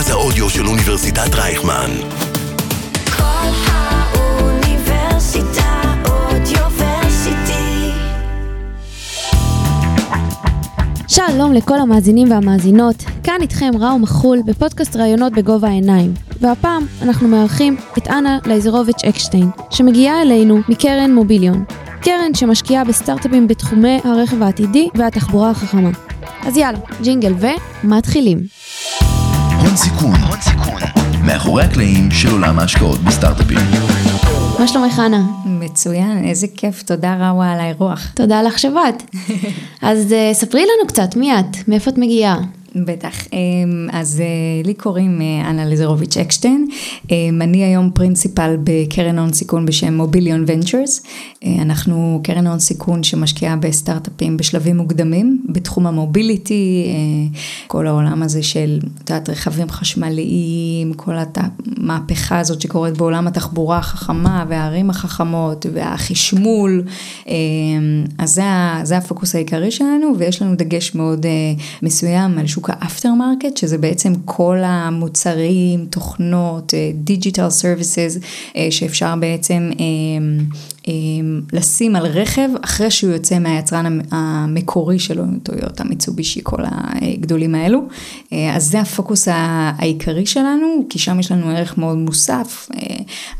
מרכז האודיו של אוניברסיטת רייכמן. כל האוניברסיטה אודיוורסיטי. שלום לכל המאזינים והמאזינות, כאן איתכם ראו מחול בפודקאסט ראיונות בגובה העיניים. והפעם אנחנו מארחים את אנה לייזרוביץ' אקשטיין, שמגיעה אלינו מקרן מוביליון. קרן שמשקיעה בסטארט-אפים בתחומי הרכב העתידי והתחבורה החכמה. אז יאללה, ג'ינגל ומתחילים. הון סיכון, הון סיכון, מאחורי הקלעים של עולם ההשקעות בסטארט-אפים. מה שלומך אנה? מצוין, איזה כיף, תודה רבה על האירוח. תודה לך שבאת. אז uh, ספרי לנו קצת, מי את? מאיפה את מגיעה? בטח. אמ, אז אה, לי קוראים אה, אנה לזרוביץ' אקשטיין. אמ, אני היום פרינציפל בקרן הון סיכון בשם מוביליון ונצ'רס. אנחנו קרן הון סיכון שמשקיעה בסטארט-אפים בשלבים מוקדמים, בתחום ה mobility, אה, כל העולם הזה של, את יודעת, רכבים חשמליים, כל המהפכה הזאת שקורית בעולם התחבורה החכמה והערים החכמות והחשמול. אמ, אז זה, זה הפוקוס העיקרי שלנו, ויש לנו דגש מאוד מסוים על שוק ה aftermarket, שזה בעצם כל המוצרים, תוכנות, digital services, שאפשר בעצם אה, אה, לשים על רכב אחרי שהוא יוצא מהיצרן המקורי שלו, טויוטה, מיצובישי, כל הגדולים האלו. אה, אז זה הפוקוס העיקרי שלנו, כי שם יש לנו ערך מאוד מוסף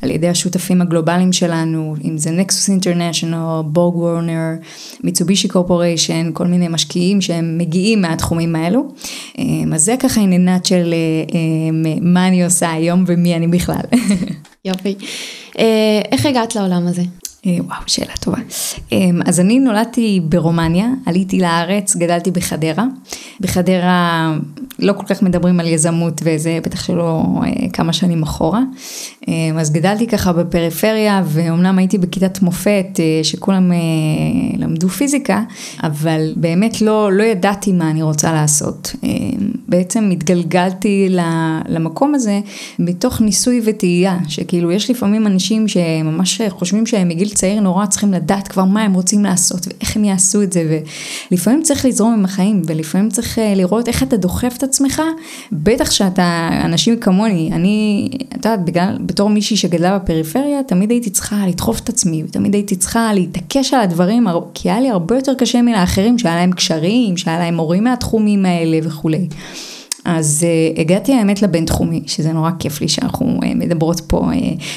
על ידי השותפים הגלובליים שלנו, אם זה נקסוס אינטרנשיונל, בורג וורנר, מיצובישי קורפוריישן, כל מיני משקיעים שהם מגיעים מהתחומים האלו. אז זה ככה עניינת של מה אני עושה היום ומי אני בכלל. יופי. איך הגעת לעולם הזה? וואו, שאלה טובה. אז אני נולדתי ברומניה, עליתי לארץ, גדלתי בחדרה. בחדרה לא כל כך מדברים על יזמות וזה בטח שלא כמה שנים אחורה. אז גדלתי ככה בפריפריה ואומנם הייתי בכיתת מופת שכולם למדו פיזיקה, אבל באמת לא, לא ידעתי מה אני רוצה לעשות. בעצם התגלגלתי למקום הזה מתוך ניסוי וטעייה, שכאילו יש לפעמים אנשים שממש חושבים שהם מגיל צעיר נורא צריכים לדעת כבר מה הם רוצים לעשות ואיך הם יעשו את זה, ולפעמים צריך לזרום עם החיים, ולפעמים צריך לראות איך אתה דוחף את עצמך, בטח שאתה, אנשים כמוני, אני, את יודעת, בגלל, בתור מישהי שגדלה בפריפריה, תמיד הייתי צריכה לדחוף את עצמי, ותמיד הייתי צריכה להתעקש על הדברים, כי היה לי הרבה יותר קשה מלאחרים, שהיה להם קשרים, שהיה להם מורים מהתחומים האלה וכולי. אז uh, הגעתי האמת לבינתחומי, שזה נורא כיף לי שאנחנו uh, מדברות פה uh,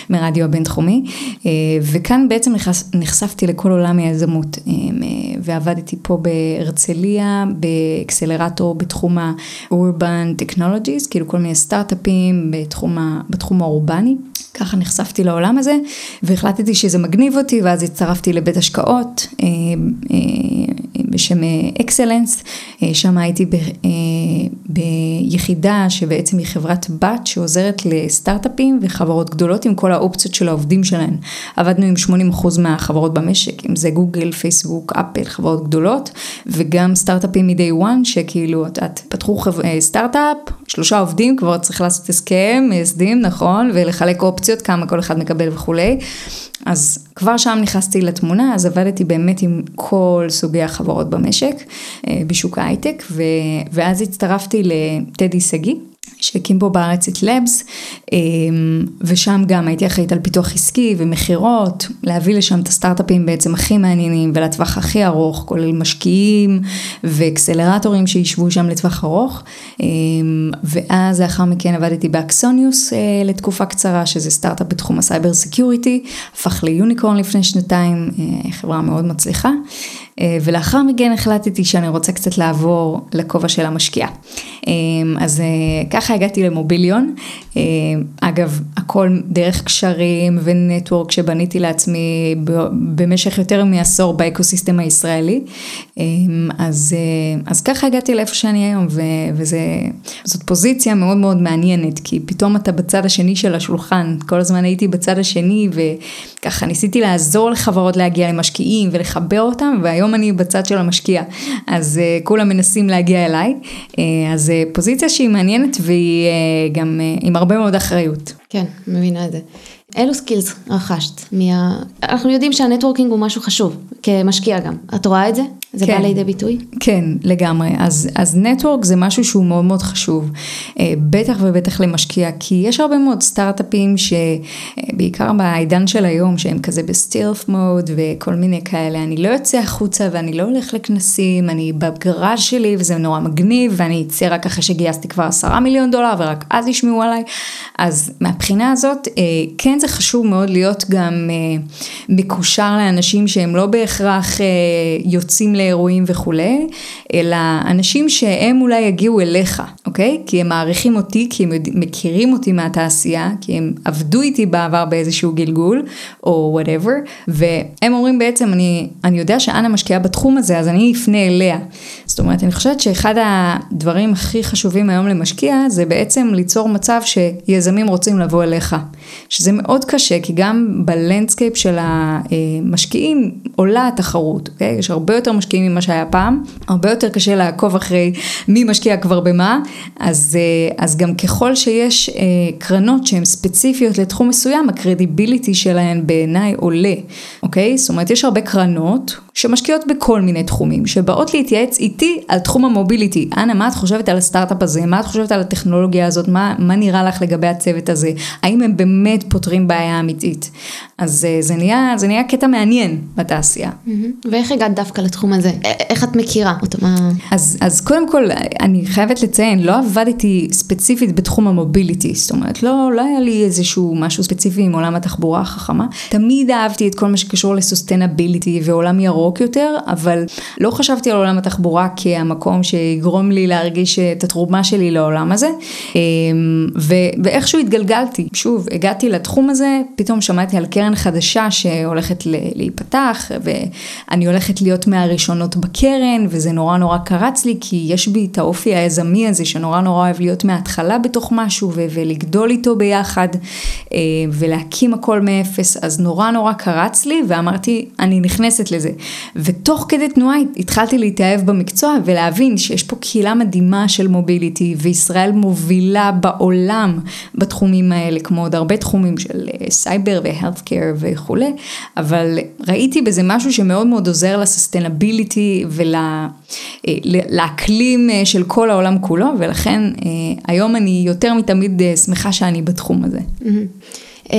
מרדיו הבינתחומי, uh, וכאן בעצם נחש, נחשפתי לכל עולם היזמות, uh, ועבדתי פה בהרצליה, באקסלרטור בתחום ה-urban technologies, כאילו כל מיני סטארט-אפים בתחום, בתחום האורבני. ככה נחשפתי לעולם הזה והחלטתי שזה מגניב אותי ואז הצטרפתי לבית השקעות אה, אה, בשם אקסלנס, אה, שם הייתי ב, ביחידה שבעצם היא חברת בת שעוזרת לסטארט-אפים וחברות גדולות עם כל האופציות של העובדים שלהן. עבדנו עם 80% מהחברות במשק, אם זה גוגל, פייסבוק, אפל, חברות גדולות וגם סטארט-אפים מ-day one שכאילו את יודעת, פתחו סטארט-אפ, שלושה עובדים כבר צריך לעשות הסכם, מייסדים נכון ולחלק אופציות. אופציות, כמה כל אחד מקבל וכולי. אז כבר שם נכנסתי לתמונה, אז עבדתי באמת עם כל סוגי החברות במשק, בשוק ההייטק, ואז הצטרפתי לטדי שגיא. שהקים פה בארץ את Labs, ושם גם הייתי אחראית על פיתוח עסקי ומכירות, להביא לשם את הסטארט-אפים בעצם הכי מעניינים ולטווח הכי ארוך, כולל משקיעים ואקסלרטורים שישבו שם לטווח ארוך, ואז לאחר מכן עבדתי באקסוניוס לתקופה קצרה, שזה סטארט-אפ בתחום ה cyber security, הפך ליוניקורן לפני שנתיים, חברה מאוד מצליחה. ולאחר מכן החלטתי שאני רוצה קצת לעבור לכובע של המשקיעה. אז ככה הגעתי למוביליון, אגב הכל דרך קשרים ו network שבניתי לעצמי במשך יותר מעשור באקוסיסטם הישראלי, אז, אז ככה הגעתי לאיפה שאני היום וזאת פוזיציה מאוד מאוד מעניינת כי פתאום אתה בצד השני של השולחן, כל הזמן הייתי בצד השני וככה ניסיתי לעזור לחברות להגיע למשקיעים ולחבר אותם והיום אני בצד של המשקיע, אז אה, כולם מנסים להגיע אליי, אה, אז אה, פוזיציה שהיא מעניינת והיא אה, גם אה, עם הרבה מאוד אחריות. כן, מבינה את זה. אילו skills רכשת? מה... אנחנו יודעים שה networking הוא משהו חשוב, כמשקיע גם. את רואה את זה? זה כן. בא לידי ביטוי? כן, לגמרי. אז, אז נטוורק זה משהו שהוא מאוד מאוד חשוב, אה, בטח ובטח למשקיע, כי יש הרבה מאוד סטארט-אפים שבעיקר בעידן של היום, שהם כזה בסטילף מוד וכל מיני כאלה, אני לא יוצא החוצה ואני לא הולך לכנסים, אני בגראז' שלי וזה נורא מגניב, ואני אצא רק אחרי שגייסתי כבר עשרה מיליון דולר ורק אז ישמעו עליי. אז מהבחינה הזאת, אה, כן זה חשוב מאוד להיות גם אה, מקושר לאנשים שהם לא בהכרח אה, יוצאים לאירועים וכולי, אלא אנשים שהם אולי יגיעו אליך, אוקיי? כי הם מעריכים אותי, כי הם מכירים אותי מהתעשייה, כי הם עבדו איתי בעבר באיזשהו גלגול, או וואטאבר, והם אומרים בעצם, אני, אני יודע שאנה משקיעה בתחום הזה, אז אני אפנה אליה. זאת אומרת, אני חושבת שאחד הדברים הכי חשובים היום למשקיע, זה בעצם ליצור מצב שיזמים רוצים לבוא אליך. שזה מאוד קשה, כי גם ב landscape של המשקיעים עולה התחרות, אוקיי? יש הרבה יותר משקיעים ממה שהיה פעם, הרבה יותר קשה לעקוב אחרי מי משקיע כבר במה, אז, אה, אז גם ככל שיש אה, קרנות שהן ספציפיות לתחום מסוים, ה credibility שלהן בעיניי עולה, אוקיי? זאת אומרת, יש הרבה קרנות שמשקיעות בכל מיני תחומים, שבאות להתייעץ איתי על תחום ה mobility. אנה, מה את חושבת על הסטארט-אפ הזה? מה את חושבת על הטכנולוגיה הזאת? מה, מה נראה לך לגבי הצוות הזה? האם הם באמת פותרים בעיה אמיתית? אז אה, זה נהיה, זה נהיה קטע מעניין בתעשייה. ואיך הגעת דווקא לתחום הזה? איך את מכירה אותו? מה... אז, אז קודם כל, אני חייבת לציין, לא עבדתי ספציפית בתחום המוביליטי, זאת אומרת, לא, לא היה לי איזשהו משהו ספציפי עם עולם התחבורה החכמה. תמיד אהבתי את כל מה שקשור לסוסטנביליטי ועולם ירוק יותר, אבל לא חשבתי על עולם התחבורה כהמקום שיגרום לי להרגיש את התרומה שלי לעולם הזה. אמ, ו, ואיכשהו התגלגלתי, שוב, הגעתי לתחום הזה, פתאום שמעתי על קרן חדשה שהולכת להיפתח, ואני הולכת להיות מהראשונות בקרן, וזה נורא נורא קרץ לי, כי יש בי את האופי היזמי הזה, שנורא נורא אוהב להיות מההתחלה בתוך משהו, ו- ולגדול איתו ביחד, אה, ולהקים הכל מאפס, אז נורא נורא קרץ לי, ואמרתי, אני נכנסת לזה. ותוך כדי תנועה התחלתי להתאהב במקצוע, ולהבין שיש פה קהילה מדהימה של מוביליטי, וישראל מובילה בעולם בתחומים האלה, כמו עוד הרבה תחומים של אה, סייבר והלפקר וכולי, אבל ראיתי בזה משהו שמאוד מאוד עוזר לסוסטנביליטי ולאקלים אה, של כל העולם כולו, ולכן אה, היום אני יותר מתמיד אה, שמחה שאני בתחום הזה. אה,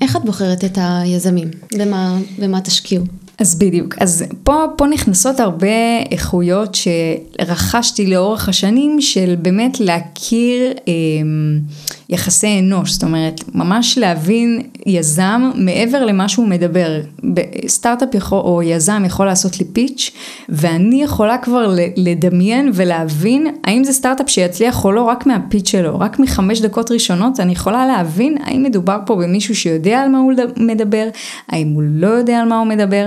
איך את בוחרת את היזמים? במה, במה תשקיעו? אז בדיוק, אז פה, פה נכנסות הרבה איכויות שרכשתי לאורך השנים של באמת להכיר אה, יחסי אנוש, זאת אומרת, ממש להבין יזם מעבר למה שהוא מדבר. סטארט-אפ או יזם יכול לעשות לי פיץ', ואני יכולה כבר לדמיין ולהבין האם זה סטארט-אפ שיצליח או לא רק מהפיץ' שלו, רק מחמש דקות ראשונות אני יכולה להבין האם מדובר פה במישהו שיודע על מה הוא מדבר, האם הוא לא יודע על מה הוא מדבר.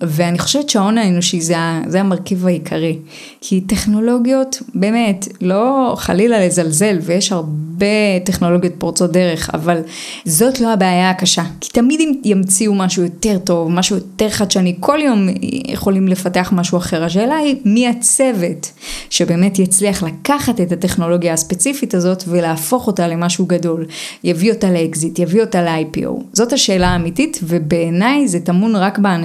ואני חושבת שההון האנושי זה, זה המרכיב העיקרי. כי טכנולוגיות, באמת, לא חלילה לזלזל, ויש הרבה טכנולוגיות פורצות דרך, אבל זאת לא הבעיה הקשה. כי תמיד אם ימציאו משהו יותר טוב, משהו יותר חדשני, כל יום יכולים לפתח משהו אחר. השאלה היא מי הצוות שבאמת יצליח לקחת את הטכנולוגיה הספציפית הזאת ולהפוך אותה למשהו גדול. יביא אותה לאקזיט, יביא אותה ל-IPO. זאת השאלה האמיתית, ובעיניי זה טמון רק באנשים.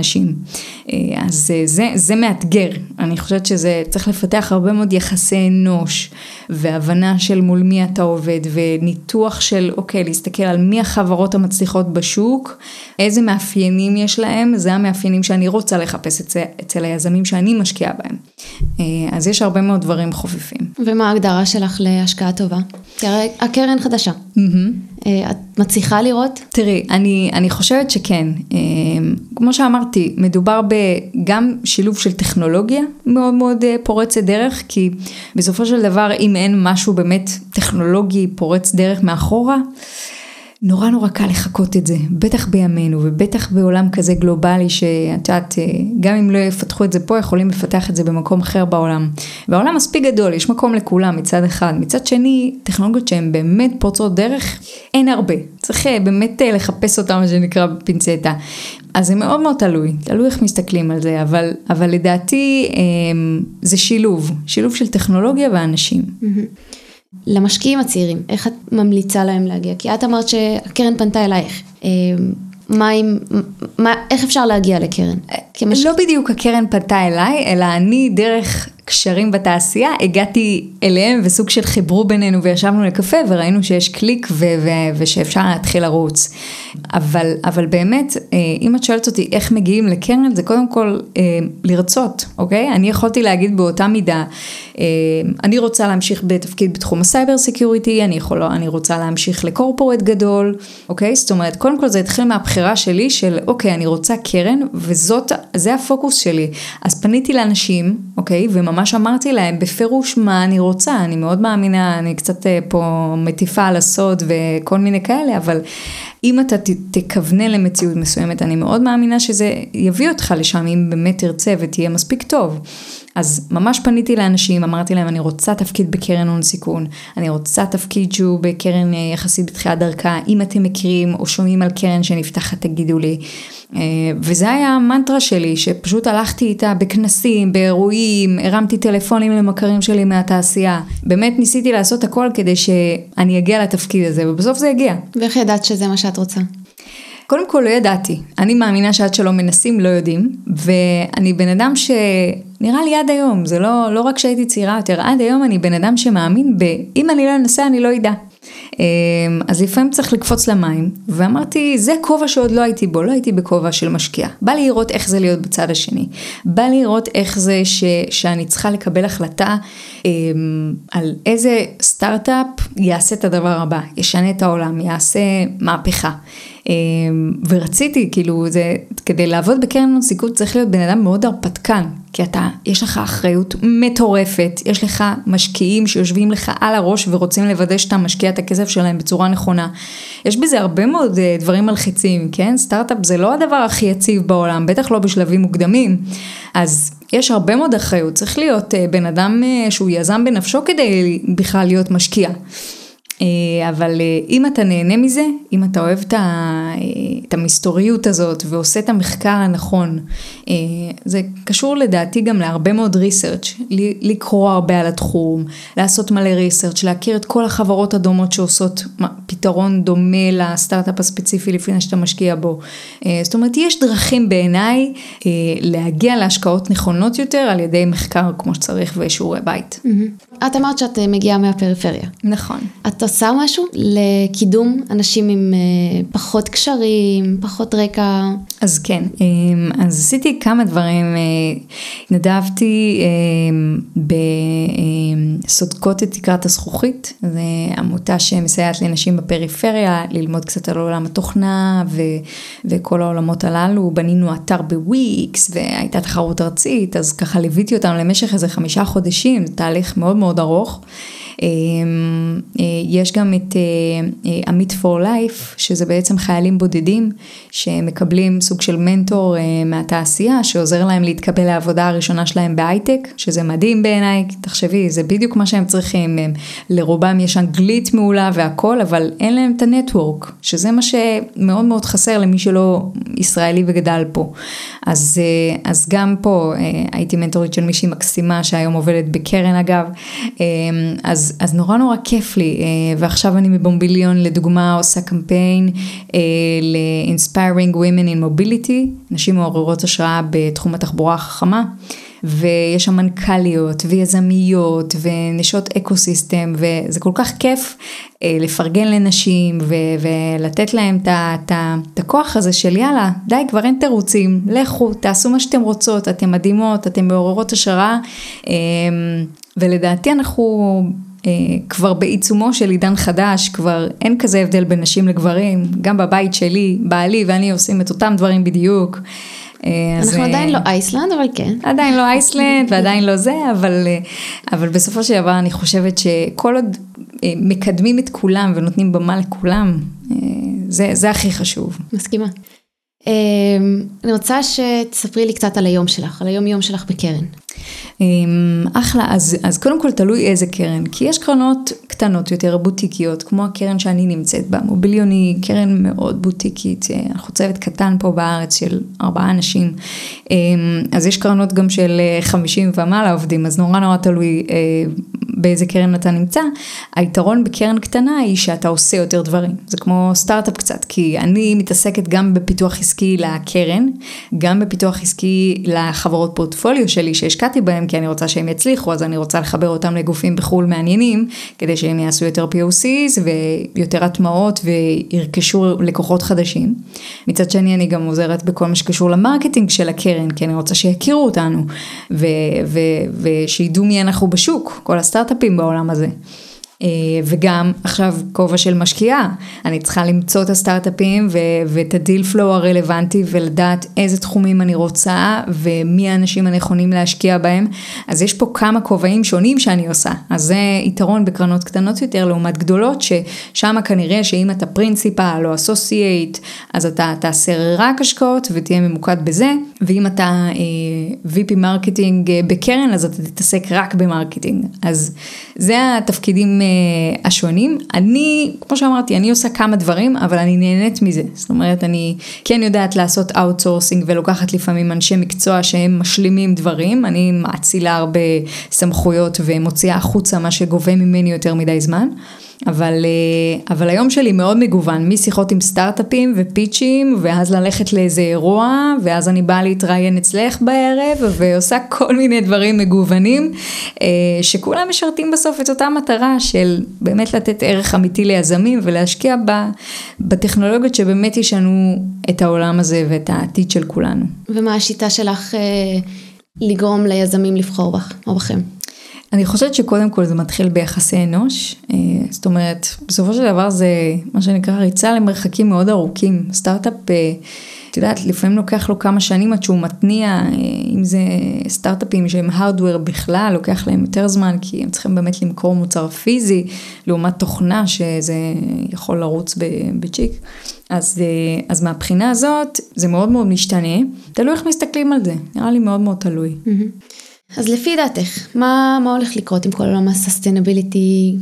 אה, אז אה, זה, זה מאתגר. אני חושבת שזה צריך לפתח הרבה מאוד יחסי אנוש, והבנה של מול מי אתה עובד, וניתוח של, אוקיי, להסתכל על מי החברות המצליחות בשוק, איזה מאפיינים יש להם, זה המאפיינים שאני רוצה לחפש אצל, אצל היזמים שאני משקיעה בהם. אה, אז יש הרבה מאוד דברים חופפים. ומה ההגדרה שלך להשקעה טובה? כי הרי הקרן חדשה. אה, את מצליחה לראות? תראי, אני, אני חושבת שכן. אה, כמו שאמרתי, מדובר בגם שילוב של טכנולוגיה מאוד מאוד פורצת דרך, כי בסופו של דבר, אם אין משהו באמת טכנולוגי פורץ דרך מאחורה, נורא נורא קל לחקות את זה, בטח בימינו ובטח בעולם כזה גלובלי שאת יודעת, אה, גם אם לא יפתחו את זה פה, יכולים לפתח את זה במקום אחר בעולם. והעולם מספיק גדול, יש מקום לכולם מצד אחד. מצד שני, טכנולוגיות שהן באמת פורצות דרך, אין הרבה. צריך אה, באמת אה, לחפש אותן, מה שנקרא בפינצטה. אז זה מאוד מאוד תלוי, תלוי איך מסתכלים על זה, אבל, אבל לדעתי זה שילוב, שילוב של טכנולוגיה ואנשים. למשקיעים הצעירים, איך את ממליצה להם להגיע? כי את אמרת שהקרן פנתה אלייך. אה, מה מה, איך אפשר להגיע לקרן? כמש... לא בדיוק הקרן פנתה אליי, אלא אני דרך קשרים בתעשייה הגעתי אליהם וסוג של חיברו בינינו וישבנו לקפה וראינו שיש קליק ו- ו- ושאפשר להתחיל לרוץ. אבל, אבל באמת, אה, אם את שואלת אותי איך מגיעים לקרן, זה קודם כל אה, לרצות, אוקיי? אני יכולתי להגיד באותה מידה, אה, אני רוצה להמשיך בתפקיד בתחום ה cyber security, אני, יכול, אני רוצה להמשיך ל corporate גדול, אוקיי? זאת אומרת, קודם כל זה התחיל מהבחירה שלי של, אוקיי, אני רוצה קרן, וזאת, זה הפוקוס שלי. אז פניתי לאנשים, אוקיי? וממש אמרתי להם בפירוש מה אני רוצה, אני מאוד מאמינה, אני קצת אה, פה מטיפה על הסוד וכל מיני כאלה, אבל אם אתה תכוונה למציאות מסוימת, אני מאוד מאמינה שזה יביא אותך לשם, אם באמת תרצה ותהיה מספיק טוב. אז ממש פניתי לאנשים, אמרתי להם, אני רוצה תפקיד בקרן הון סיכון, אני רוצה תפקיד שהוא בקרן אה, יחסית בתחילת דרכה, אם אתם מכירים או שומעים על קרן שנפתחת, תגידו לי. אה, וזה היה המנטרה שלי, שפשוט הלכתי איתה בכנסים, באירועים, הרמתי טלפונים למכרים שלי מהתעשייה. באמת ניסיתי לעשות הכל כדי שאני אגיע לתפקיד הזה, ובסוף זה הגיע. ואיך ידעת שזה מה שאת רוצה? קודם כל לא ידעתי, אני מאמינה שעד שלא מנסים לא יודעים, ואני בן אדם שנראה לי עד היום, זה לא, לא רק שהייתי צעירה יותר, עד היום אני בן אדם שמאמין ב... אם אני לא אנסה אני לא אדע. אמ, אז לפעמים צריך לקפוץ למים, ואמרתי, זה כובע שעוד לא הייתי בו, לא הייתי בכובע של משקיע. בא לי לראות איך זה להיות בצד השני. בא לי לראות איך זה ש, שאני צריכה לקבל החלטה אמ, על איזה סטארט-אפ יעשה את הדבר הבא, ישנה את העולם, יעשה מהפכה. אמ, ורציתי, כאילו, זה, כדי לעבוד בקרן הון סיכון צריך להיות בן אדם מאוד הרפתקן, כי אתה, יש לך אחריות מטורפת, יש לך משקיעים שיושבים לך על הראש ורוצים לוודא שאתה משקיע את הכסף שלהם בצורה נכונה. יש בזה הרבה מאוד אה, דברים מלחיצים, כן? סטארט-אפ זה לא הדבר הכי יציב בעולם, בטח לא בשלבים מוקדמים. אז יש הרבה מאוד אחריות, צריך להיות אה, בן אדם אה, שהוא יזם בנפשו כדי בכלל להיות משקיע. אה, אבל אה, אם אתה נהנה מזה, אם אתה אוהב את אה, המסתוריות הזאת ועושה את המחקר הנכון, זה קשור לדעתי גם להרבה מאוד ריסרצ', לקרוא הרבה על התחום, לעשות מלא ריסרצ', להכיר את כל החברות הדומות שעושות מה, פתרון דומה לסטארט-אפ הספציפי לפני שאתה משקיע בו. זאת אומרת, יש דרכים בעיניי להגיע להשקעות נכונות יותר על ידי מחקר כמו שצריך ושיעורי בית. את אמרת שאת מגיעה מהפריפריה. נכון. את עושה משהו לקידום אנשים עם אה, פחות קשרים, פחות רקע? אז כן, אמ, אז עשיתי כמה דברים, אה, התנדבתי אמ, בסודקות את תקרת הזכוכית, זו עמותה שמסייעת לנשים בפריפריה ללמוד קצת על עולם התוכנה ו, וכל העולמות הללו, בנינו אתר בוויקס והייתה תחרות ארצית, אז ככה ליוויתי אותם למשך איזה חמישה חודשים, תהליך מאוד מאוד ארוך. אמ, אה, יש גם את אה, אה, עמית פור לייף, שזה בעצם חיילים בודדים שמקבלים סוג של מנטור מהתעשייה, שעוזר להם להתקבל לעבודה הראשונה שלהם בהייטק, שזה מדהים בעיניי, תחשבי, זה בדיוק מה שהם צריכים, לרובם יש אנגלית מעולה והכל, אבל אין להם את הנטוורק, שזה מה שמאוד מאוד חסר למי שלא ישראלי וגדל פה. אז, אז גם פה הייתי מנטורית של מישהי מקסימה שהיום עובדת בקרן אגב, אז, אז נורא נורא כיף לי, ועכשיו אני מבומביליון לדוגמה עושה קמפיין ל-Inspiring Women in Mobility, נשים מעוררות השראה בתחום התחבורה החכמה. ויש שם מנכ"ליות ויזמיות ונשות אקו סיסטם וזה כל כך כיף אה, לפרגן לנשים ו- ולתת להם את הכוח הזה של יאללה די כבר אין תירוצים לכו תעשו מה שאתם רוצות אתן מדהימות אתן מעוררות השראה אה, ולדעתי אנחנו כבר בעיצומו של עידן חדש, כבר אין כזה הבדל בין נשים לגברים, גם בבית שלי, בעלי ואני עושים את אותם דברים בדיוק. אנחנו אז, עדיין לא אייסלנד, אבל כן. עדיין לא אייסלנד ועדיין לא זה, אבל, אבל בסופו של דבר אני חושבת שכל עוד מקדמים את כולם ונותנים במה לכולם, זה, זה הכי חשוב. מסכימה. אני רוצה שתספרי לי קצת על היום שלך, על היום יום שלך בקרן. אחלה, אז, אז קודם כל תלוי איזה קרן, כי יש קרנות קטנות יותר, בוטיקיות, כמו הקרן שאני נמצאת בה, מוביליון היא קרן מאוד בוטיקית, אנחנו צוות קטן פה בארץ של ארבעה אנשים, אז יש קרנות גם של 50 ומעלה עובדים, אז נורא נורא תלוי באיזה קרן אתה נמצא, היתרון בקרן קטנה היא שאתה עושה יותר דברים. זה כמו סטארט-אפ קצת, כי אני מתעסקת גם בפיתוח עסקי לקרן, גם בפיתוח עסקי לחברות פורטפוליו שלי שהשקעתי בהם, כי אני רוצה שהם יצליחו, אז אני רוצה לחבר אותם לגופים בחו"ל מעניינים, כדי שהם יעשו יותר POCs ויותר הטמעות וירכשו לקוחות חדשים. מצד שני אני גם עוזרת בכל מה שקשור ל marketing של הקרן, כי אני רוצה שיכירו אותנו, ושידעו מי אנחנו בשוק, כל הסטארט-אפים בעולם הזה. אה, וגם עכשיו כובע של משקיעה, אני צריכה למצוא את הסטארט-אפים ו- ואת ה deal flow הרלוונטי ולדעת איזה תחומים אני רוצה ומי האנשים הנכונים להשקיע בהם, אז יש פה כמה כובעים שונים שאני עושה, אז זה יתרון בקרנות קטנות יותר לעומת גדולות, ששם כנראה שאם אתה principal או associate, אז אתה תעשה רק השקעות ותהיה ממוקד בזה, ואם אתה אה, VP marketing אה, בקרן, אז אתה תתעסק רק ב marketing, אז זה התפקידים אה, השונים. אני, כמו שאמרתי, אני עושה כמה דברים, אבל אני נהנית מזה. זאת אומרת, אני כן יודעת לעשות outsourcing ולוקחת לפעמים אנשי מקצוע שהם משלימים דברים. אני מאצילה הרבה סמכויות ומוציאה החוצה מה שגובה ממני יותר מדי זמן. אבל, אה, אבל היום שלי מאוד מגוון, משיחות עם סטארט-אפים ו pitchים, ואז ללכת לאיזה אירוע, ואז אני באה להתראיין אצלך בערב, ועושה כל מיני דברים מגוונים, אה, שכולם משרתים בסוף את אותה מטרה של באמת לתת ערך אמיתי ליזמים ולהשקיע בטכנולוגיות שבאמת ישנו את העולם הזה ואת העתיד של כולנו. ומה השיטה שלך אה, לגרום ליזמים לבחור בך או בכם? אני חושבת שקודם כל זה מתחיל ביחסי אנוש, אה, זאת אומרת, בסופו של דבר זה מה שנקרא ריצה למרחקים מאוד ארוכים. סטארט-אפ, אה, את יודעת, לפעמים לוקח לו כמה שנים עד שהוא מתניע, אה, אם זה סטארט-אפים שהם הארדוור בכלל, לוקח להם יותר זמן, כי הם צריכים באמת למכור מוצר פיזי, לעומת תוכנה שזה יכול לרוץ בצ'יק. אז, אז מהבחינה הזאת, זה מאוד מאוד משתנה, תלוי איך מסתכלים על זה, נראה לי מאוד מאוד תלוי. אז לפי דעתך, מה, מה הולך לקרות עם כל עולם הססטנביליטי?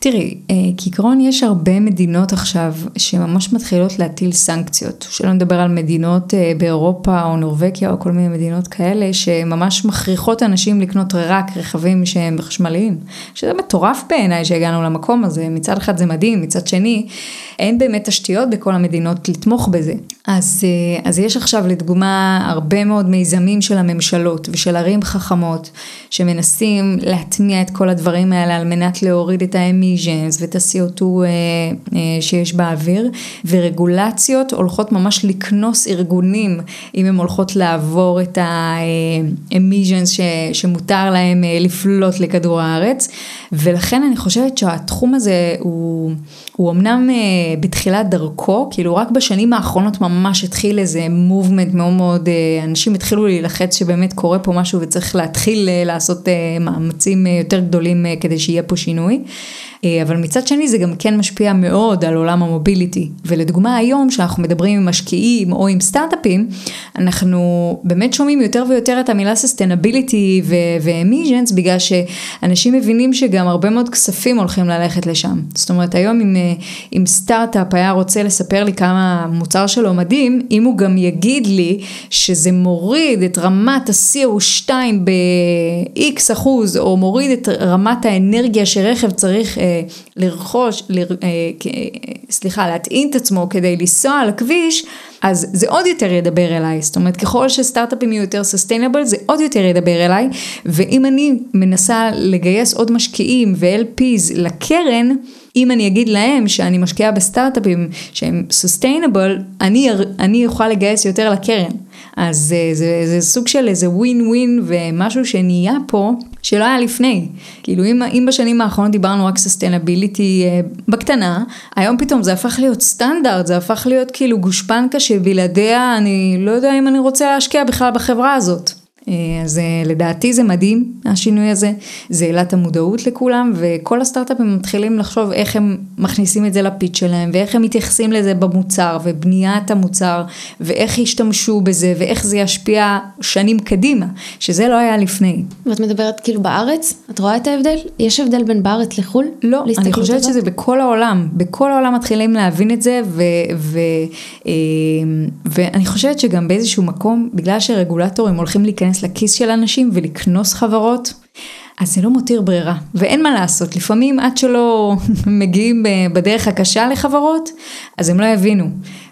תראי, אה, כעיקרון יש הרבה מדינות עכשיו שממש מתחילות להטיל סנקציות, שלא נדבר על מדינות אה, באירופה או נורבקיה או כל מיני מדינות כאלה שממש מכריחות אנשים לקנות רק רכבים שהם חשמליים, שזה מטורף בעיניי שהגענו למקום הזה, מצד אחד זה מדהים, מצד שני אין באמת תשתיות בכל המדינות לתמוך בזה. אז, אה, אז יש עכשיו לדוגמה הרבה מאוד מיזמים של הממשלות ושל ערים חכמות שמנסים להטמיע את כל הדברים האלה על מנת להוריד את האמיז'נס ואת ה-CO2 אה, אה, שיש באוויר ורגולציות הולכות ממש לקנוס ארגונים אם הן הולכות לעבור את האמיז'נס שמותר להם לפלוט לכדור הארץ. ולכן אני חושבת שהתחום הזה הוא, הוא אמנם בתחילת דרכו, כאילו רק בשנים האחרונות ממש התחיל איזה מובמנט מאוד מאוד, אנשים התחילו להילחץ שבאמת קורה פה משהו וצריך להתחיל לעשות מאמצים יותר גדולים כדי שיהיה פה שינוי. אבל מצד שני זה גם כן משפיע מאוד על עולם המוביליטי. ולדוגמה היום שאנחנו מדברים עם משקיעים או עם סטארט-אפים, אנחנו באמת שומעים יותר ויותר את המילה sustainability ו emissions, בגלל שאנשים מבינים שגם הרבה מאוד כספים הולכים ללכת לשם. זאת אומרת היום אם, אם סטארט-אפ היה רוצה לספר לי כמה המוצר שלו מדהים, אם הוא גם יגיד לי שזה מוריד את רמת ה-CO2 ב-X אחוז, או מוריד את רמת האנרגיה שרכב צריך אה, לרכוש, ל, אה, סליחה, להטעין את עצמו כדי לנסוע על הכביש, אז זה עוד יותר ידבר אליי, זאת אומרת ככל שסטארט-אפים יהיו יותר סוסטיינבל זה עוד יותר ידבר אליי, ואם אני מנסה לגייס עוד משקיעים ו-LPs לקרן, אם אני אגיד להם שאני משקיעה בסטארט-אפים שהם סוסטיינבל, אני, אני אוכל לגייס יותר לקרן. אז זה, זה, זה סוג של איזה ווין ווין ומשהו שנהיה פה שלא היה לפני. כאילו אם, אם בשנים האחרונות דיברנו רק sustainability אה, בקטנה, היום פתאום זה הפך להיות סטנדרט, זה הפך להיות כאילו גושפנקה שבלעדיה אני לא יודע אם אני רוצה להשקיע בכלל בחברה הזאת. אז לדעתי זה מדהים השינוי הזה, זה העלה את המודעות לכולם וכל הסטארט-אפים מתחילים לחשוב איך הם מכניסים את זה ל pitch שלהם ואיך הם מתייחסים לזה במוצר ובניית המוצר ואיך ישתמשו בזה ואיך זה ישפיע שנים קדימה, שזה לא היה לפני. ואת מדברת כאילו בארץ? את רואה את ההבדל? יש הבדל בין בארץ לחו"ל? לא, אני חושבת הזאת? שזה בכל העולם, בכל העולם מתחילים להבין את זה ו, ו, ו, ואני חושבת שגם באיזשהו מקום, בגלל שרגולטורים הולכים להיכנס לכיס של אנשים ולקנוס חברות, אז זה לא מותיר ברירה, ואין מה לעשות, לפעמים עד שלא מגיעים ב- בדרך הקשה לחברות, אז הם לא יבינו.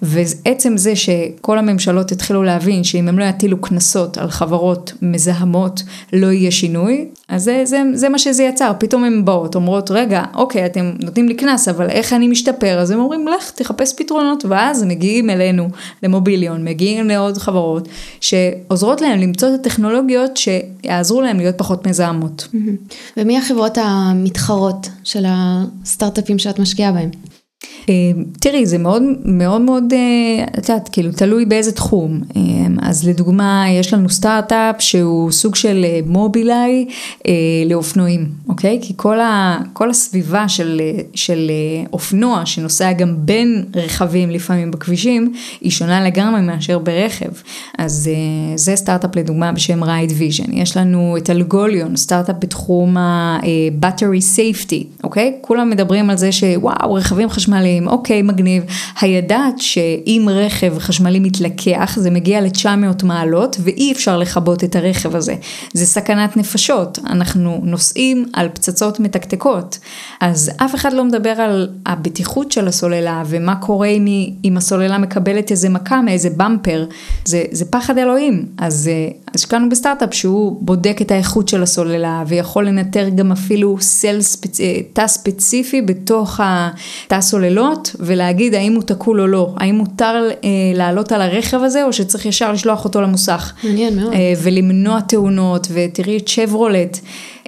ועצם זה שכל הממשלות התחילו להבין שאם הם לא יטילו קנסות על חברות מזהמות, לא יהיה שינוי, אז זה, זה, זה מה שזה יצר, פתאום הן באות, אומרות, רגע, אוקיי, אתם נותנים לי קנס, אבל איך אני משתפר? אז הם אומרים, לך, תחפש פתרונות, ואז מגיעים אלינו, למוביליון, מגיעים לעוד חברות, שעוזרות להם למצוא את הטכנולוגיות שיעזרו להם להיות פחות מזהמות. ומי החברות המתחרות של הסטארט-אפים שאת משקיעה בהם? אה, תראי, זה מאוד מאוד מאוד, אה, את יודעת, כאילו, תלוי באיזה תחום. אה, אז לדוגמה, יש לנו סטארט-אפ שהוא סוג של אה, מובילאיי אה, לאופנועים, אוקיי? כי כל, ה, כל הסביבה של, של אופנוע שנוסע גם בין רכבים לפעמים בכבישים, היא שונה לגמרי מאשר ברכב. אז זה סטארט-אפ לדוגמה בשם Ride Vision. יש לנו את אלגוליון, סטארט-אפ בתחום ה-battery safety, אוקיי? כולם מדברים על זה שוואו, רכבים חשמליים. אוקיי, מגניב. הידעת שאם רכב חשמלי מתלקח, זה מגיע ל-900 מעלות, ואי אפשר לכבות את הרכב הזה. זה סכנת נפשות. אנחנו נוסעים על פצצות מתקתקות. אז אף אחד לא מדבר על הבטיחות של הסוללה, ומה קורה אם, היא, אם הסוללה מקבלת איזה מכה מאיזה במפר. זה, זה פחד אלוהים. אז אה, השקענו בסטארט-אפ שהוא בודק את האיכות של הסוללה, ויכול לנטר גם אפילו סל ספצ... אה, תא ספציפי בתוך התא סוללות, ולהגיד האם הוא תקול או לא, האם מותר אה, לעלות על הרכב הזה, או שצריך ישר לשלוח אותו למוסך. מעניין מאוד. אה, ולמנוע תאונות, ותראי את שברולט,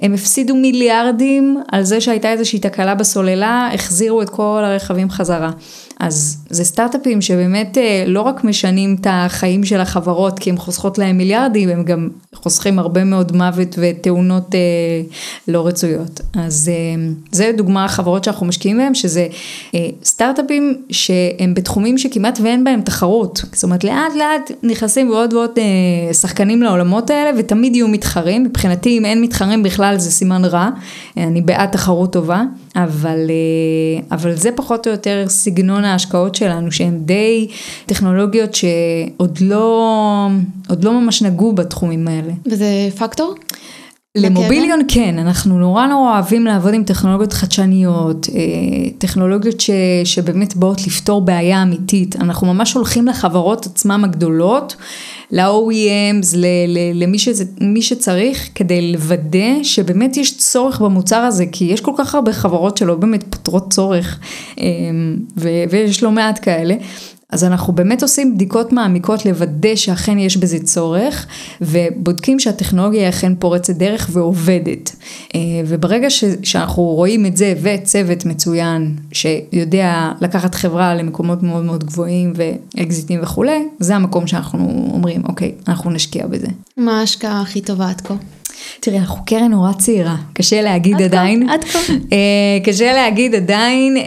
הם הפסידו מיליארדים על זה שהייתה איזושהי תקלה בסוללה, החזירו את כל הרכבים חזרה. אז זה סטארט-אפים שבאמת אה, לא רק משנים את החיים של החברות כי הם חוסכות להם מיליארדים, הם גם חוסכים הרבה מאוד מוות ותאונות אה, לא רצויות. אז אה, זה דוגמה החברות שאנחנו משקיעים בהם, שזה סטארט-אפים שהם בתחומים שכמעט ואין בהם תחרות. זאת אומרת, לאט לאט נכנסים ועוד ועוד שחקנים לעולמות האלה ותמיד יהיו מתחרים. מבחינתי, אם אין מתחרים בכלל זה סימן רע. אני בעד תחרות טובה. אבל, אה, אבל זה פחות או יותר סגנון ההשקעות שלנו, שהן די טכנולוגיות שעוד לא, עוד לא ממש נגעו בתחומים האלה. וזה פקטור? למוביליון כן, אנחנו נורא נורא אוהבים לעבוד עם טכנולוגיות חדשניות, אה, טכנולוגיות ש, שבאמת באות לפתור בעיה אמיתית. אנחנו ממש הולכים לחברות עצמם הגדולות, ל-OEMs, ל, ל, למי שזה, שצריך, כדי לוודא שבאמת יש צורך במוצר הזה, כי יש כל כך הרבה חברות שלא באמת פותרות צורך, אה, ו, ויש לא מעט כאלה. אז אנחנו באמת עושים בדיקות מעמיקות לוודא שאכן יש בזה צורך, ובודקים שהטכנולוגיה היא אכן פורצת דרך ועובדת. אה, וברגע ש, שאנחנו רואים את זה וצוות מצוין, שיודע לקחת חברה למקומות מאוד מאוד גבוהים ואקזיטים וכולי, זה המקום שאנחנו אומרים, אוקיי, אנחנו נשקיע בזה. מה ההשקעה הכי טובה עד כה? תראי, אנחנו קרן נורא צעירה, קשה להגיד עד עדיין. עד כה. אה, קשה להגיד עדיין, אה,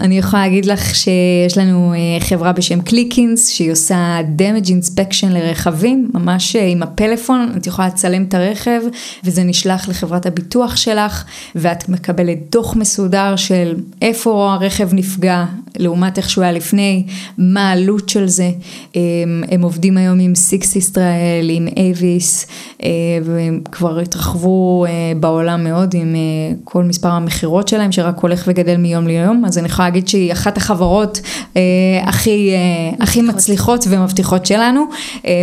אני יכולה להגיד לך שיש לנו אה, חברה בשם קליקינס, שהיא עושה damage inspection לרכבים, ממש עם הפלאפון, את יכולה לצלם את הרכב, וזה נשלח לחברת הביטוח שלך, ואת מקבלת דוח מסודר של איפה הרכב נפגע, לעומת איך שהוא היה לפני, מה העלות של זה. אה, הם עובדים היום עם סיקס ישראל, עם אייביס, אה, והם כבר התרחבו אה, בעולם מאוד עם אה, כל מספר המכירות שלהם, שרק הולך וגדל מיום ליום, אז אני יכולה להגיד שהיא אחת החברות הכי, הכי מצליחות ומבטיחות שלנו,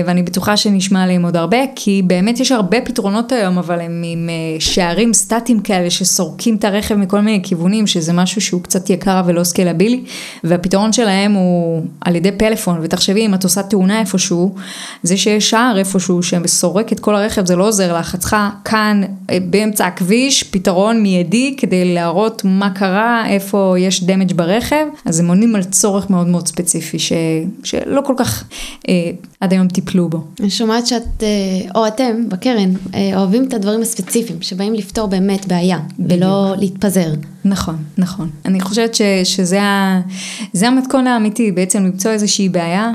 ואני בטוחה שנשמע עליהם עוד הרבה, כי באמת יש הרבה פתרונות היום, אבל הם עם שערים סטטיים כאלה שסורקים את הרכב מכל מיני כיוונים, שזה משהו שהוא קצת יקר ולא סקלבילי, והפתרון שלהם הוא על ידי פלאפון, ותחשבי אם את עושה תאונה איפשהו, זה שיש שער איפשהו שסורק את כל הרכב, זה לא עוזר לך, את צריכה כאן אה, באמצע הכביש פתרון מיידי כדי להראות מה קרה, איפה יש דמג' ברכב, אז הם עונים על צורך מאוד מאוד ספציפי ש, שלא כל כך אה, עד היום טיפלו בו. אני שומעת שאת, אה, או אתם בקרן, אה, אוהבים את הדברים הספציפיים, שבאים לפתור באמת בעיה, ולא להתפזר. נכון, נכון. אני חושבת ש, שזה ה, זה המתכון האמיתי, בעצם למצוא איזושהי בעיה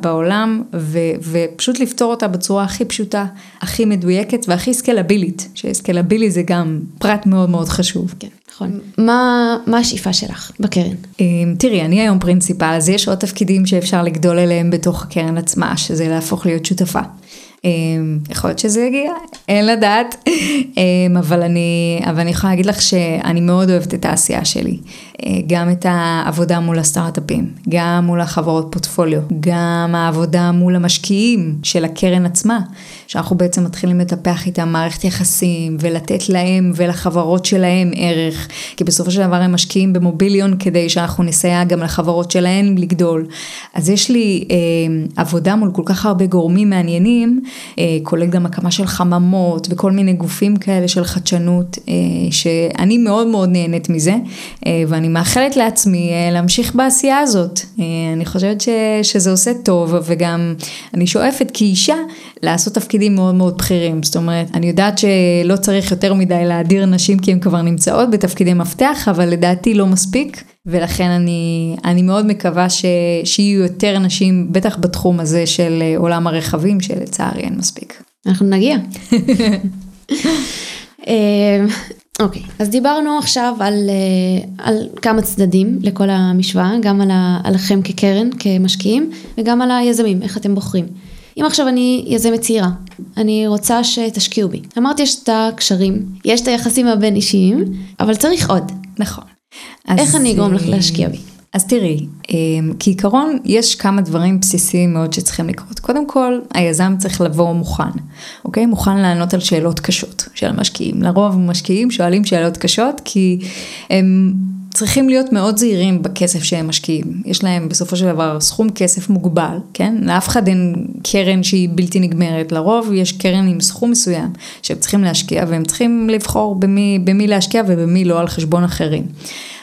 בעולם ו, ופשוט לפתור אותה בצורה הכי פשוטה, הכי מדויקת והכי סקלבילית, שסקלבילי זה גם פרט מאוד מאוד חשוב. כן, נכון. מה, מה השאיפה שלך בקרן? אמ, תראי, אני היום פרינציפל, אז יש עוד תפקידים שאפשר לגדול אליהם בתוך הקרן עצמה, שזה להפוך להיות שותפה. אה, יכול להיות שזה יגיע, אין לדעת, אה, אבל אני, אבל אני יכולה להגיד לך שאני מאוד אוהבת את העשייה שלי. אה, גם את העבודה מול הסטארט-אפים, גם מול החברות פורטפוליו, גם העבודה מול המשקיעים של הקרן עצמה, שאנחנו בעצם מתחילים לטפח איתם מערכת יחסים ולתת להם ולחברות שלהם ערך, כי בסופו של דבר הם משקיעים במוביליון כדי שאנחנו נסייע גם לחברות שלהם לגדול. אז יש לי אה, עבודה מול כל כך הרבה גורמים מעניינים, כולל גם הקמה של חממות וכל מיני גופים כאלה של חדשנות, אה, שאני מאוד מאוד נהנית מזה, אה, ואני מאחלת לעצמי אה, להמשיך בעשייה הזאת. אה, אני חושבת ש, שזה עושה טוב, וגם אני שואפת כאישה לעשות תפקידים מאוד מאוד בכירים. זאת אומרת, אני יודעת שלא צריך יותר מדי להדיר נשים כי הן כבר נמצאות בתפקידי מפתח, אבל לדעתי לא מספיק. ולכן אני, אני מאוד מקווה ש, שיהיו יותר נשים, בטח בתחום הזה של אה, עולם הרכבים, שלצערי אין מספיק. אנחנו נגיע. אה, אוקיי, אז דיברנו עכשיו על, אה, על כמה צדדים לכל המשוואה, גם על, ה, עליכם כקרן, כמשקיעים, וגם על היזמים, איך אתם בוחרים. אם עכשיו אני יזמת צעירה, אני רוצה שתשקיעו בי. אמרתי יש את הקשרים, יש את היחסים הבין אישיים, אבל צריך עוד. נכון. איך אני אגרום לך להשקיע בי? אז תראי, אה, כעיקרון יש כמה דברים בסיסיים מאוד שצריכים לקרות. קודם כל, היזם צריך לבוא מוכן, אוקיי? מוכן לענות על שאלות קשות של המשקיעים. לרוב משקיעים שואלים שאלות קשות כי הם צריכים להיות מאוד זהירים בכסף שהם משקיעים. יש להם בסופו של דבר סכום כסף מוגבל, כן? לאף אחד אין קרן שהיא בלתי נגמרת. לרוב יש קרן עם סכום מסוים שהם צריכים להשקיע והם צריכים לבחור במי, במי להשקיע ובמי לא על חשבון אחרים.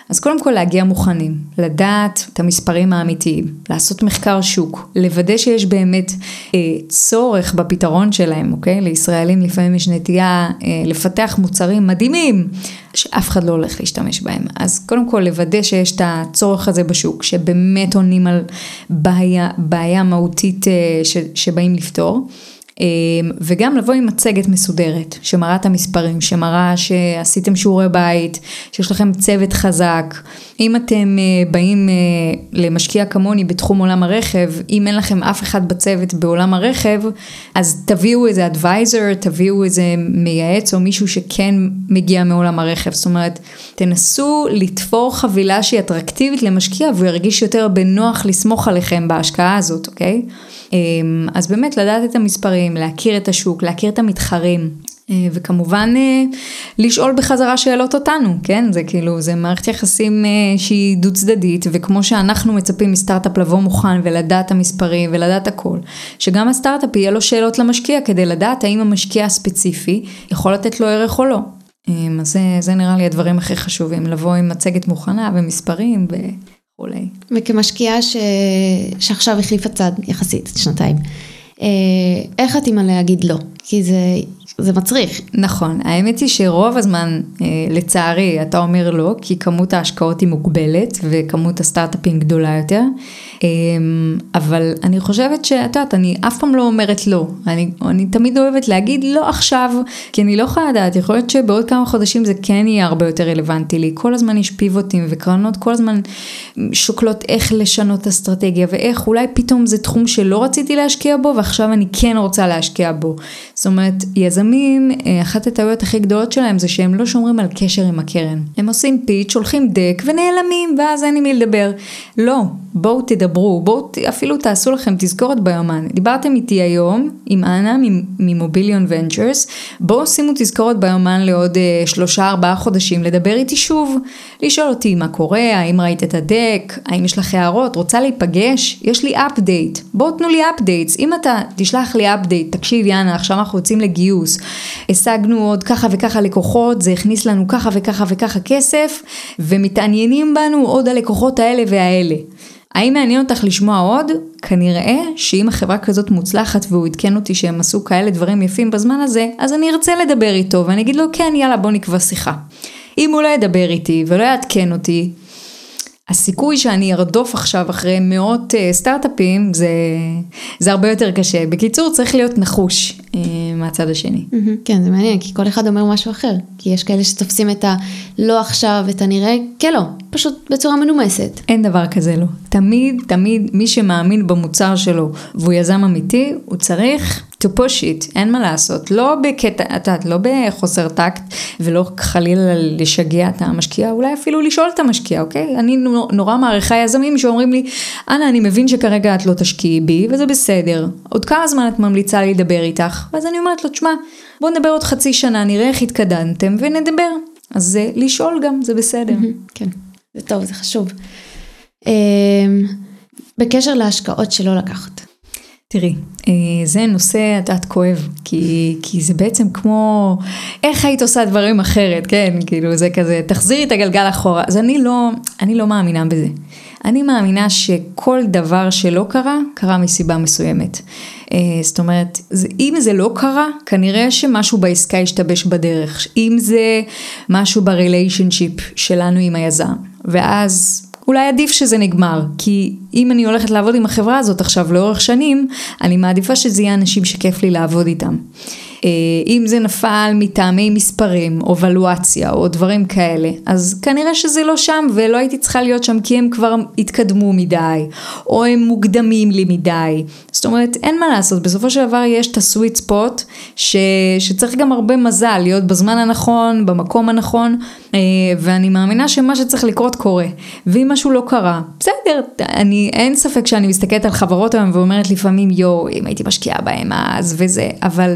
אז קודם כל להגיע מוכנים, לדעת את המספרים האמיתיים, לעשות מחקר שוק, לוודא שיש באמת אה, צורך בפתרון שלהם, אוקיי? לישראלים לפעמים יש נטייה אה, לפתח מוצרים מדהימים, שאף אחד לא הולך להשתמש בהם. אז קודם כל לוודא שיש את הצורך הזה בשוק, שבאמת עונים על בעיה, בעיה מהותית אה, ש, שבאים לפתור. אמ, וגם לבוא עם מצגת מסודרת, שמראה את המספרים, שמראה שעשיתם שיעורי בית, שיש לכם צוות חזק. אם אתם אה, באים אה, למשקיע כמוני בתחום עולם הרכב, אם אין לכם אף אחד בצוות בעולם הרכב, אז תביאו איזה אדוויזר, תביאו איזה מייעץ או מישהו שכן מגיע מעולם הרכב. זאת אומרת, תנסו לתפור חבילה שהיא אטרקטיבית למשקיע והוא ירגיש יותר בנוח לסמוך עליכם בהשקעה הזאת, אוקיי? אמ, אז באמת לדעת את המספרים, להכיר את השוק, להכיר את המתחרים. אה, וכמובן אה, לשאול בחזרה שאלות אותנו, כן? זה כאילו, זה מערכת יחסים אה, שהיא דו צדדית, וכמו שאנחנו מצפים מסטארט-אפ לבוא מוכן ולדעת את המספרים ולדעת הכל, שגם הסטארט-אפ יהיה לו שאלות למשקיע כדי לדעת האם המשקיע הספציפי יכול לתת לו ערך או לא. אז זה, זה נראה לי הדברים הכי חשובים, לבוא עם מצגת מוכנה ומספרים וכולי. וכמשקיעה ש... שעכשיו החליפה צד יחסית, שנתיים, איך את אימא להגיד לא? כי זה, זה מצריך. נכון, האמת היא שרוב הזמן, אה, לצערי, אתה אומר לא, כי כמות ההשקעות היא מוגבלת וכמות הסטארט-אפים גדולה יותר. אה, אבל אני חושבת שאת יודעת, אני אף פעם לא אומרת לא. אני, אני תמיד אוהבת להגיד לא עכשיו, כי אני לא יכולה לדעת, יכול להיות שבעוד כמה חודשים זה כן יהיה הרבה יותר רלוונטי לי. כל הזמן יש פיבוטים וקרנות כל הזמן שוקלות איך לשנות אסטרטגיה ואיך אולי פתאום זה תחום שלא רציתי להשקיע בו ועכשיו אני כן רוצה להשקיע בו. זאת אומרת, יזמים, אה, אחת הטעויות הכי גדולות שלהם זה שהם לא שומרים על קשר עם הקרן. הם עושים פיץ', שולחים דק ונעלמים, ואז אין עם מי לדבר. לא, בואו תדברו, בואו אפילו תעשו לכם תזכורת ביומן. דיברתם איתי היום, עם אנה ממוביליון ונצ'רס, בואו שימו תזכורת ביומן לעוד אה, שלושה ארבעה חודשים, לדבר איתי שוב, לשאול אותי מה קורה, האם ראית את ה deck, האם יש לך הערות, רוצה להיפגש, יש לי update, בואו תנו לי updates, אם אתה תשלח לי update, תקשיבי אנה, עכשיו אנחנו יוצאים לגיוס, השגנו עוד ככה וככה לקוחות, זה הכניס לנו ככה וככה וככה כסף, ומתעניינים בנו עוד הלקוחות האלה והאלה. האם מעניין אותך לשמוע עוד? כנראה שאם החברה כזאת מוצלחת והוא עדכן אותי שהם עשו כאלה דברים יפים בזמן הזה, אז אני ארצה לדבר איתו ואני אגיד לו כן יאללה בוא נקבע שיחה. אם הוא לא ידבר איתי ולא יעדכן אותי, הסיכוי שאני ארדוף עכשיו אחרי מאות uh, סטארט-אפים זה, זה הרבה יותר קשה. בקיצור, צריך להיות נחוש. Um, מהצד השני. כן, זה מעניין, כי כל אחד אומר משהו אחר. כי יש כאלה שתופסים את הלא עכשיו, את הנראה כלא, פשוט בצורה מנומסת. אין דבר כזה לא. תמיד, תמיד, מי שמאמין במוצר שלו והוא יזם אמיתי, הוא צריך to push it, אין מה לעשות. לא בקטע, את יודעת, לא בחוסר טקט ולא חלילה לשגע את המשקיע, אולי אפילו לשאול את המשקיע, אוקיי? אני נו- נורא מעריכה יזמים שאומרים לי, אנה, אני מבין שכרגע את לא תשקיעי בי, וזה בסדר. עוד כמה זמן את ממליצה לי לדבר איתך? ואז אני אומרת לו, תשמע, בוא נדבר עוד חצי שנה, נראה איך התקדמתם ונדבר. אז זה לשאול גם, זה בסדר. כן, זה טוב, זה חשוב. אמ, בקשר להשקעות שלא לקחת. תראי, אה, זה נושא, את יודעת, כואב, כי, כי זה בעצם כמו, איך היית עושה דברים אחרת, כן? כאילו, זה כזה, תחזירי את הגלגל אחורה. אז אני לא, אני לא מאמינה בזה. אני מאמינה שכל דבר שלא קרה, קרה מסיבה מסוימת. אה, זאת אומרת, אם זה לא קרה, כנראה שמשהו בעסקה השתבש בדרך. אם זה משהו בריליישנשיפ שלנו עם היזם. ואז אולי עדיף שזה נגמר, כי אם אני הולכת לעבוד עם החברה הזאת עכשיו לאורך שנים, אני מעדיפה שזה יהיה אנשים שכיף לי לעבוד איתם. אה, אם זה נפל מטעמי מספרים, או ולואציה, או דברים כאלה, אז כנראה שזה לא שם, ולא הייתי צריכה להיות שם כי הם כבר התקדמו מדי, או הם מוקדמים לי מדי. זאת אומרת, אין מה לעשות, בסופו של דבר יש את הסוויט ספוט, ש... שצריך גם הרבה מזל להיות בזמן הנכון, במקום הנכון, אה, ואני מאמינה שמה שצריך לקרות קורה. ואם משהו לא קרה, בסדר, אני, אין ספק שאני מסתכלת על חברות היום ואומרת לפעמים, יואו, אם הייתי משקיעה בהם אז וזה, אבל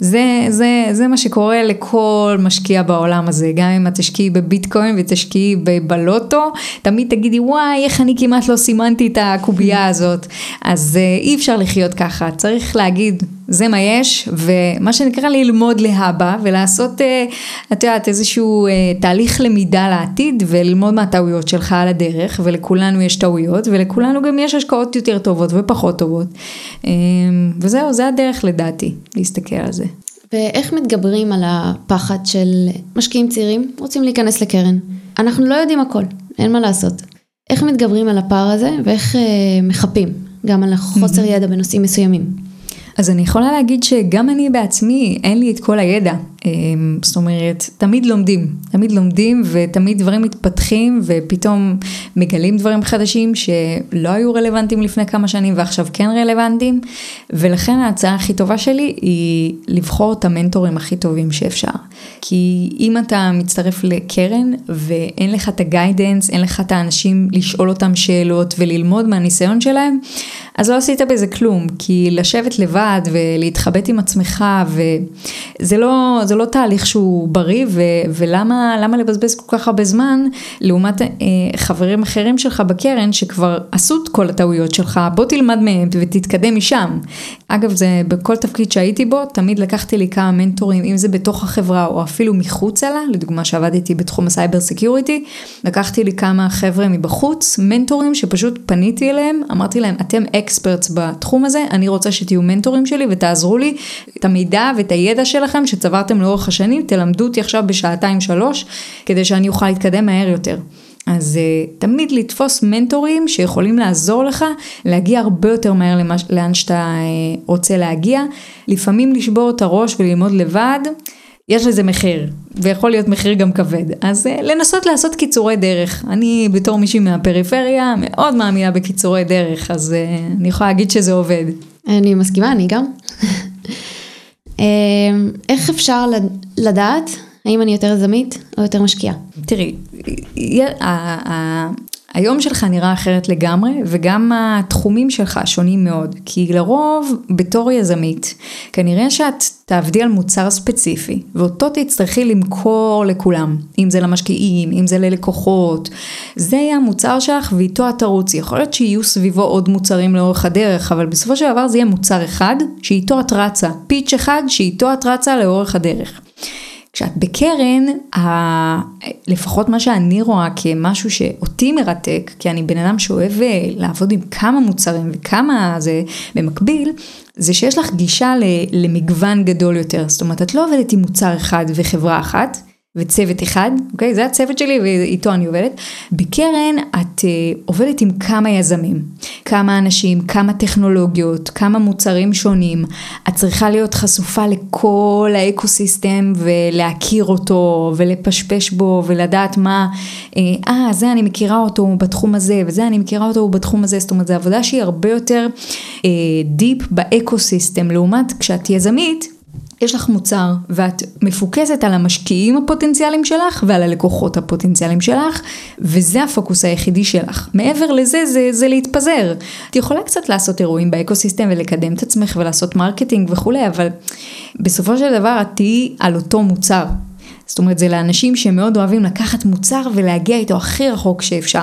זה, זה, זה מה שקורה לכל משקיע בעולם הזה, גם אם את תשקיעי בביטקוין ותשקיעי בלוטו, תמיד תגידי, וואי, איך אני כמעט לא סימנתי את הקובייה הזאת. אז אה, אי אפשר לחיות ככה, צריך להגיד, זה מה יש, ומה שנקרא ללמוד להבא ולעשות, אה, את יודעת, איזשהו אה, תהליך למידה לעתיד וללמוד מהטעויות שלך על הדרך, ולכולנו יש טעויות, ולכולנו גם יש השקעות יותר טובות ופחות טובות. אה, וזהו, זה הדרך לדעתי, להסתכל על זה. ואיך מתגברים על הפחד של משקיעים צעירים רוצים להיכנס לקרן? אנחנו לא יודעים הכל, אין מה לעשות. איך מתגברים על הפער הזה ואיך אה, מחפים גם על החוסר ידע בנושאים מסוימים? אז אני יכולה להגיד שגם אני בעצמי, אין לי את כל הידע. אמ, זאת אומרת, תמיד לומדים, תמיד לומדים ותמיד דברים מתפתחים ופתאום מגלים דברים חדשים שלא היו רלוונטיים לפני כמה שנים ועכשיו כן רלוונטיים. ולכן ההצעה הכי טובה שלי היא לבחור את המנטורים הכי טובים שאפשר. כי אם אתה מצטרף לקרן ואין לך את הגיידנס, אין לך את האנשים לשאול אותם שאלות וללמוד מהניסיון שלהם, אז לא עשית בזה כלום, כי לשבת לבד ולהתחבט עם עצמך, וזה לא, זה לא תהליך שהוא בריא, ו, ולמה למה לבזבז כל כך הרבה זמן, לעומת אה, חברים אחרים שלך בקרן, שכבר עשו את כל הטעויות שלך, בוא תלמד מהם ותתקדם משם. אגב, זה בכל תפקיד שהייתי בו, תמיד לקחתי לי כמה מנטורים, אם זה בתוך החברה או אפילו מחוצה לה, לדוגמה שעבדתי בתחום ה cyber security, לקחתי לי כמה חבר'ה מבחוץ, מנטורים שפשוט פניתי אליהם, אמרתי להם, אתם experts בתחום הזה, אני רוצה שתהיו מנטורים שלי ותעזרו לי את המידע ואת הידע שלכם שצברתם לאורך השנים, תלמדו אותי עכשיו בשעתיים שלוש, כדי שאני אוכל להתקדם מהר יותר. אז uh, תמיד לתפוס מנטורים שיכולים לעזור לך להגיע הרבה יותר מהר למה, לאן שאתה uh, רוצה להגיע. לפעמים לשבור את הראש וללמוד לבד, יש לזה מחיר, ויכול להיות מחיר גם כבד. אז uh, לנסות לעשות קיצורי דרך. אני בתור מישהי מהפריפריה מאוד מאמינה בקיצורי דרך, אז uh, אני יכולה להגיד שזה עובד. אני מסכימה, אני גם. אה, איך אפשר לדעת האם אני יותר יזמית או יותר משקיעה? תראי, היום שלך נראה אחרת לגמרי, וגם התחומים שלך שונים מאוד. כי לרוב, בתור יזמית, כנראה שאת תעבדי על מוצר ספציפי, ואותו תצטרכי למכור לכולם. אם זה למשקיעים, אם זה ללקוחות. זה יהיה המוצר שלך ואיתו את תרוצי. יכול להיות שיהיו סביבו עוד מוצרים לאורך הדרך, אבל בסופו של דבר זה יהיה מוצר אחד, שאיתו את רצה. פיץ' אחד, שאיתו את רצה לאורך הדרך. כשאת בקרן, ה... לפחות מה שאני רואה כמשהו שאותי מרתק, כי אני בן אדם שאוהב אה, לעבוד עם כמה מוצרים וכמה זה במקביל, זה שיש לך גישה. למגוון גדול יותר. זאת אומרת, את לא עובדת עם מוצר אחד וחברה אחת, וצוות אחד, אוקיי? זה הצוות שלי ואיתו אני עובדת. בקרן את uh, עובדת עם כמה יזמים, כמה אנשים, כמה טכנולוגיות, כמה מוצרים שונים. את צריכה להיות חשופה לכל ה ecosystem ולהכיר אותו ולפשפש בו ולדעת מה, אה, אה, זה אני מכירה אותו בתחום הזה וזה אני מכירה אותו בתחום הזה. זאת אומרת, זו עבודה שהיא הרבה יותר deep אה, ב ecosystem, לעומת כשאת יזמית. יש לך מוצר ואת מפוקסת על המשקיעים הפוטנציאליים שלך ועל הלקוחות הפוטנציאליים שלך וזה הפוקוס היחידי שלך. מעבר לזה זה, זה להתפזר. את יכולה קצת לעשות אירועים ב ecosystem ולקדם את עצמך ולעשות marketing וכולי אבל בסופו של דבר את תהיי על אותו מוצר. זאת אומרת, זה לאנשים שמאוד אוהבים לקחת מוצר ולהגיע איתו הכי רחוק שאפשר.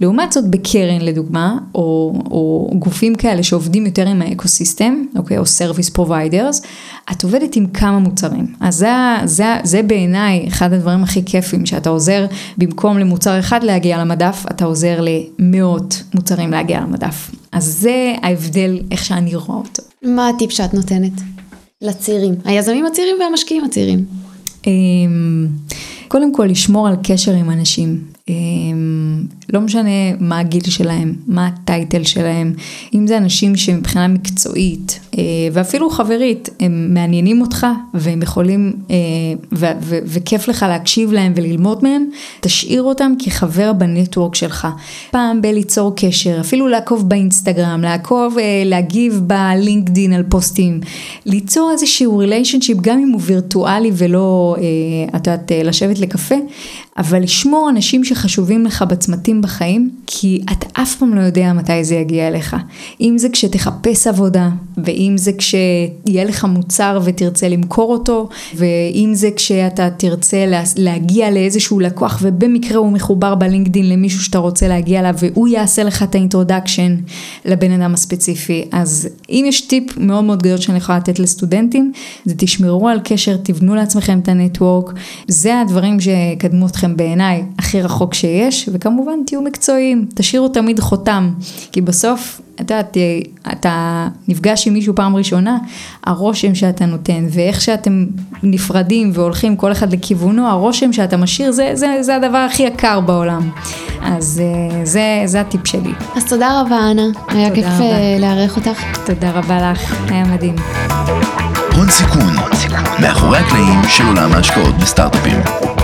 לעומת זאת, בקרן לדוגמה, או, או גופים כאלה שעובדים יותר עם ה ecosystem, אוקיי, או service providers, את עובדת עם כמה מוצרים. אז זה, זה, זה בעיניי אחד הדברים הכי כיפים, שאתה עוזר, במקום למוצר אחד להגיע למדף, אתה עוזר למאות מוצרים להגיע למדף. אז זה ההבדל, איך שאני רואה אותו. מה הטיפ שאת נותנת לצעירים, היזמים הצעירים והמשקיעים הצעירים? אמ, קודם כל לשמור על קשר עם אנשים. אמ, לא משנה מה הגיל שלהם, מה הטייטל שלהם, אם זה אנשים שמבחינה מקצועית ואפילו חברית, הם מעניינים אותך והם יכולים, אה, ו- ו- וכיף לך להקשיב להם וללמוד מהם, תשאיר אותם כחבר בנטוורק שלך. פעם בליצור קשר, אפילו לעקוב באינסטגרם, לעקוב, אה, להגיב בלינקדין על פוסטים, ליצור איזשהו ריליישנשיפ גם אם הוא וירטואלי ולא, את יודעת, לשבת לקפה, אבל לשמור אנשים שחשובים לך בצמתים בחיים, כי אתה אף פעם לא יודע מתי זה יגיע אליך. אם זה כשתחפש עבודה, ואם זה כשיהיה לך מוצר ותרצה למכור אותו, ואם זה כשאתה תרצה להגיע לאיזשהו לקוח ובמקרה הוא מחובר בלינקדין למישהו שאתה רוצה להגיע אליו והוא יעשה לך את ה introduction לבן אדם הספציפי. אז אם יש טיפ מאוד מאוד גדול שאני יכולה לתת לסטודנטים, זה תשמרו על קשר, תבנו לעצמכם את ה network, זה הדברים שיקדמו אתכם בעיניי הכי רחוק שיש, וכמובן תהיו מקצועיים, תשאירו תמיד חותם, כי בסוף, את יודעת, אתה נפגש עם מישהו פעם ראשונה, הרושם שאתה נותן, ואיך שאתם נפרדים והולכים כל אחד לכיוונו, הרושם שאתה משאיר, זה, זה, זה הדבר הכי יקר בעולם. אז אה, זה, זה הטיפ שלי. אז תודה רבה, אנה. היה כיף אה, לארח אותך. תודה רבה לך, היה מדהים. הון סיכון, מאחורי הקלעים של עולם ההשקעות בסטארט-אפים.